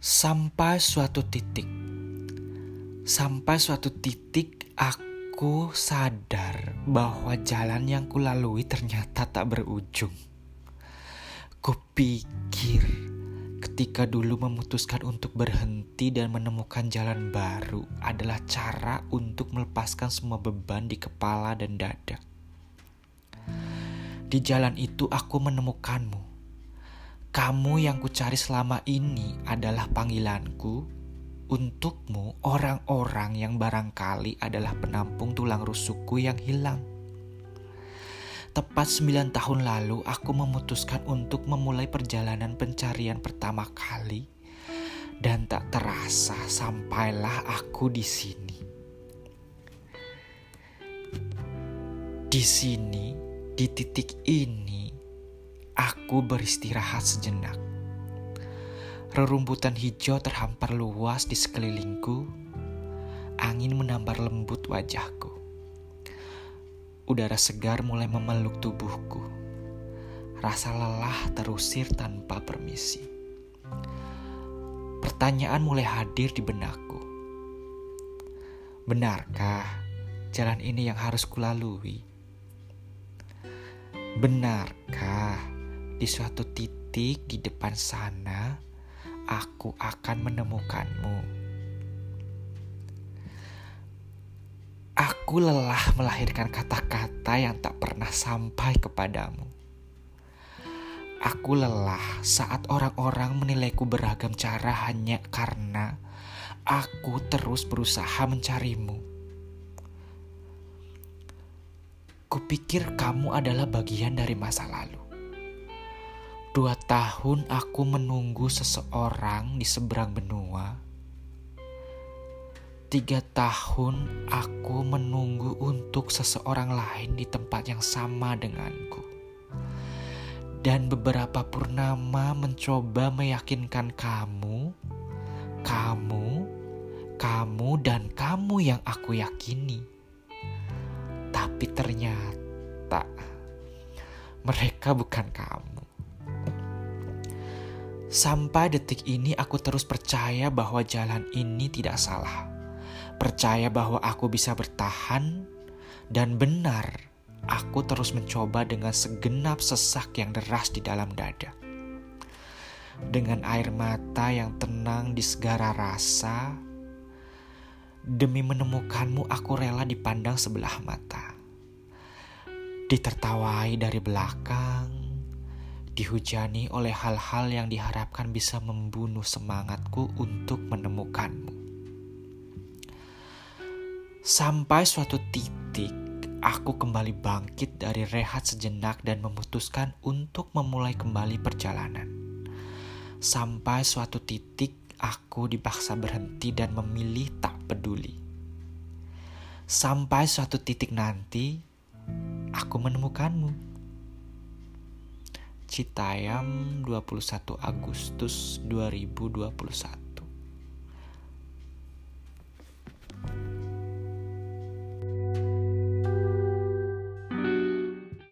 Sampai suatu titik, sampai suatu titik aku sadar bahwa jalan yang kulalui ternyata tak berujung. Kupikir ketika dulu memutuskan untuk berhenti dan menemukan jalan baru adalah cara untuk melepaskan semua beban di kepala dan dada. Di jalan itu aku menemukanmu kamu yang kucari selama ini adalah panggilanku untukmu orang-orang yang barangkali adalah penampung tulang rusukku yang hilang. Tepat sembilan tahun lalu aku memutuskan untuk memulai perjalanan pencarian pertama kali dan tak terasa sampailah aku di sini. Di sini, di titik ini, Aku beristirahat sejenak. Rerumputan hijau terhampar luas di sekelilingku. Angin menambar lembut wajahku. Udara segar mulai memeluk tubuhku. Rasa lelah terusir tanpa permisi. Pertanyaan mulai hadir di benakku. Benarkah jalan ini yang harus kulalui? Benarkah di suatu titik di depan sana, aku akan menemukanmu. Aku lelah melahirkan kata-kata yang tak pernah sampai kepadamu. Aku lelah saat orang-orang menilaiku beragam cara hanya karena aku terus berusaha mencarimu. Kupikir kamu adalah bagian dari masa lalu. Dua tahun aku menunggu seseorang di seberang benua. Tiga tahun aku menunggu untuk seseorang lain di tempat yang sama denganku. Dan beberapa purnama mencoba meyakinkan kamu, kamu, kamu, dan kamu yang aku yakini. Tapi ternyata mereka bukan kamu. Sampai detik ini aku terus percaya bahwa jalan ini tidak salah. Percaya bahwa aku bisa bertahan dan benar aku terus mencoba dengan segenap sesak yang deras di dalam dada. Dengan air mata yang tenang di segara rasa, demi menemukanmu aku rela dipandang sebelah mata. Ditertawai dari belakang, dihujani oleh hal-hal yang diharapkan bisa membunuh semangatku untuk menemukanmu. Sampai suatu titik, aku kembali bangkit dari rehat sejenak dan memutuskan untuk memulai kembali perjalanan. Sampai suatu titik, aku dipaksa berhenti dan memilih tak peduli. Sampai suatu titik nanti, aku menemukanmu. Citayam 21 Agustus 2021